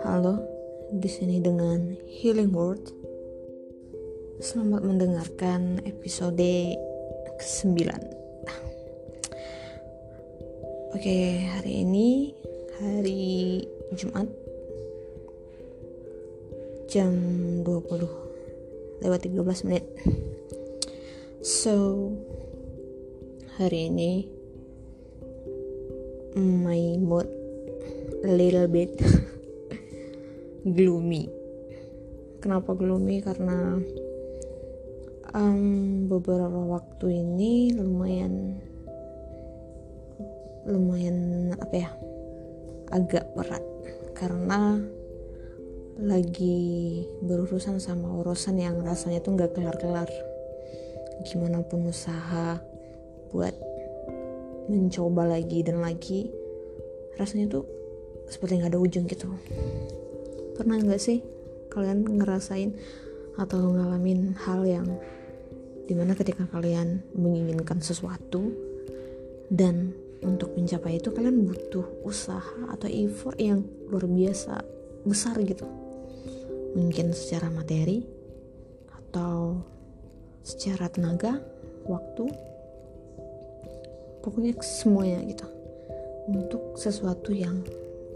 Halo, di sini dengan Healing World. Selamat mendengarkan episode ke-9. Oke, hari ini hari Jumat jam 20 lewat 13 menit. So, hari ini my mood a little bit gloomy. Kenapa gloomy? Karena um, beberapa waktu ini lumayan lumayan apa ya agak berat. Karena lagi berurusan sama urusan yang rasanya tuh nggak kelar-kelar. Gimana pun usaha buat mencoba lagi dan lagi rasanya tuh seperti nggak ada ujung gitu. Pernah nggak sih kalian ngerasain atau ngalamin hal yang di mana ketika kalian menginginkan sesuatu dan untuk mencapai itu kalian butuh usaha atau effort yang luar biasa besar gitu? Mungkin secara materi atau secara tenaga waktu pokoknya semuanya gitu. Untuk sesuatu yang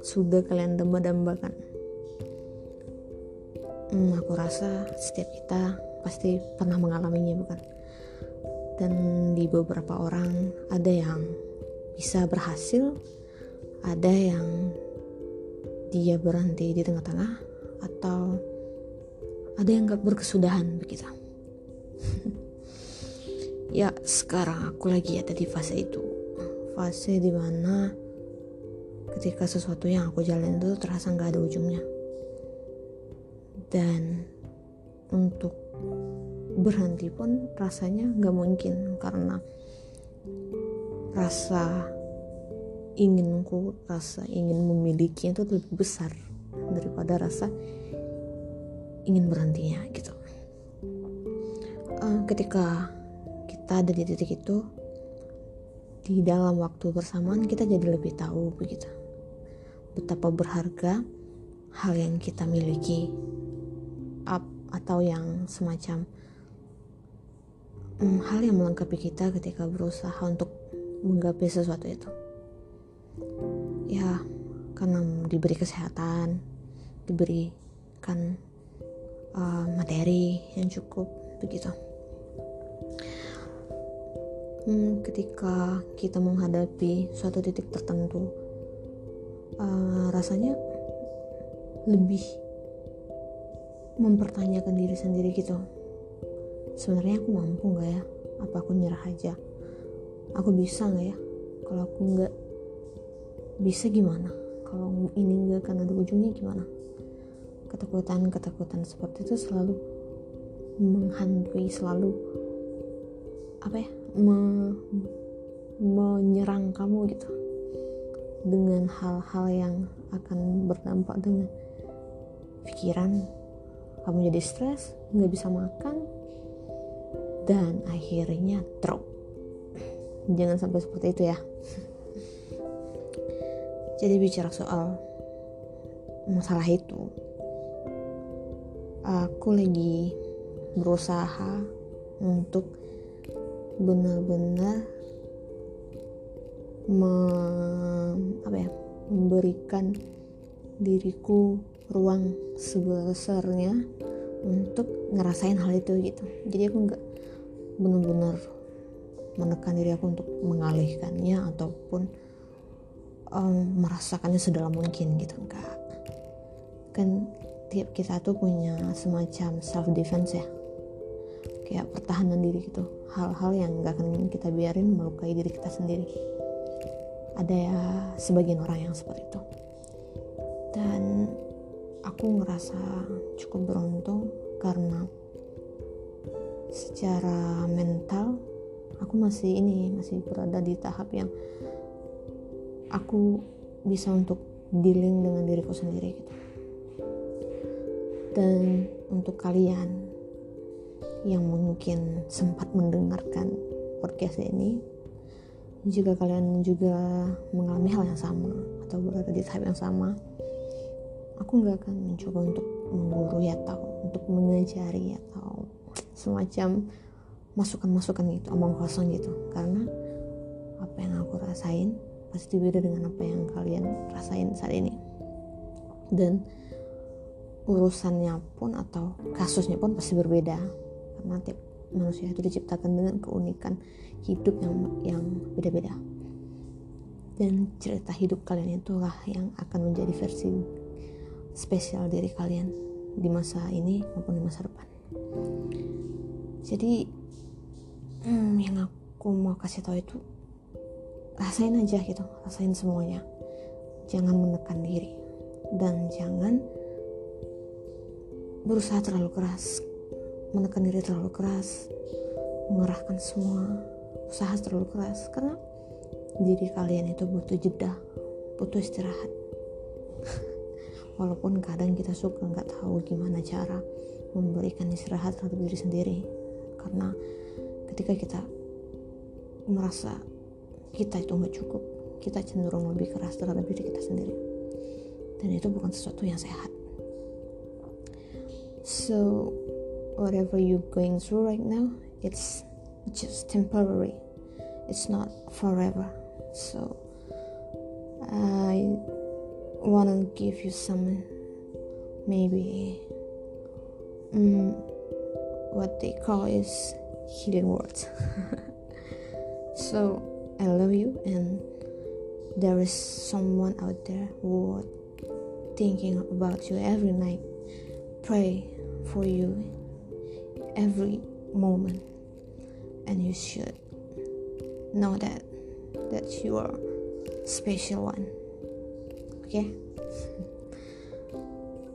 sudah kalian damba-dambakan hmm, aku rasa setiap kita pasti pernah mengalaminya bukan? Dan di beberapa orang ada yang bisa berhasil ada yang dia berhenti di tengah-tengah atau ada yang gak berkesudahan begitu ya sekarang aku lagi ada di fase itu. Fase di mana ketika sesuatu yang aku jalanin itu terasa gak ada ujungnya. Dan untuk berhenti pun rasanya nggak mungkin karena rasa inginku rasa ingin memiliki itu lebih besar daripada rasa ingin berhentinya gitu. Uh, ketika kita ada di titik itu di dalam waktu bersamaan kita jadi lebih tahu begitu. Betapa berharga hal yang kita miliki up atau yang semacam um, hal yang melengkapi kita ketika berusaha untuk menggapai sesuatu itu. Ya karena diberi kesehatan diberikan uh, materi yang cukup begitu hmm, ketika kita menghadapi suatu titik tertentu uh, rasanya lebih mempertanyakan diri sendiri gitu. Sebenarnya aku mampu nggak ya? Apa aku nyerah aja? Aku bisa nggak ya? Kalau aku nggak bisa gimana? Kalau ini nggak akan ada ujungnya gimana? Ketakutan ketakutan seperti itu selalu menghantui selalu apa ya me, menyerang kamu gitu. Dengan hal-hal yang akan berdampak dengan pikiran kamu jadi stres nggak bisa makan dan akhirnya drop. Jangan sampai seperti itu ya. Jadi bicara soal masalah itu aku lagi berusaha untuk benar-benar me, ya memberikan diriku ruang sebesarnya untuk ngerasain hal itu gitu. Jadi aku nggak benar-benar menekan diri aku untuk mengalihkannya ataupun um, merasakannya sedalam mungkin gitu enggak kan tiap kita tuh punya semacam self defense ya kayak pertahanan diri gitu. Hal-hal yang nggak akan kita biarin melukai diri kita sendiri. Ada ya sebagian orang yang seperti itu. Dan aku ngerasa cukup beruntung karena secara mental aku masih ini masih berada di tahap yang aku bisa untuk dealing dengan diriku sendiri gitu. Dan untuk kalian yang mungkin sempat mendengarkan podcast ini. Jika kalian juga mengalami hal yang sama atau berada di tahap yang sama aku nggak akan mencoba untuk menggurui atau untuk mengajari atau semacam masukan-masukan gitu omong kosong gitu. Karena apa yang aku rasain pasti beda dengan apa yang kalian rasain saat ini. Dan urusannya pun atau kasusnya pun pasti berbeda karena tiap manusia itu diciptakan dengan keunikan hidup yang yang beda-beda. Dan cerita hidup kalian itulah yang akan menjadi versi spesial diri kalian di masa ini maupun di masa depan. Jadi hmm, yang aku mau kasih tahu itu rasain aja gitu rasain semuanya. Jangan menekan diri dan jangan berusaha terlalu keras menekan diri terlalu keras mengerahkan semua usaha terlalu keras karena diri kalian itu butuh jeda butuh istirahat. Walaupun kadang kita suka nggak tahu gimana cara memberikan istirahat terhadap diri sendiri karena ketika kita merasa kita itu nggak cukup kita cenderung lebih keras terhadap diri kita sendiri. Dan itu bukan sesuatu yang sehat. So whatever you're going through right now it's just temporary. It's not forever. So I wanna give you some maybe um, what they call is healing words. So I love you, and there is someone out there who thinking about you every night. Pray for you every moment, and you should know that that you are special one. Okay?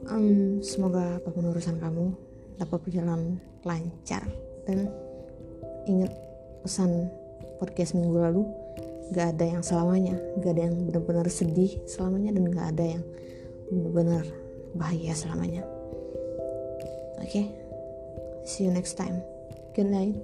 Um, semoga urusan kamu dapat berjalan lancar dan ingat pesan podcast minggu lalu gak ada yang selamanya gak ada yang benar-benar sedih selamanya dan gak ada yang benar-benar bahagia selamanya oke okay? See you next time. Good night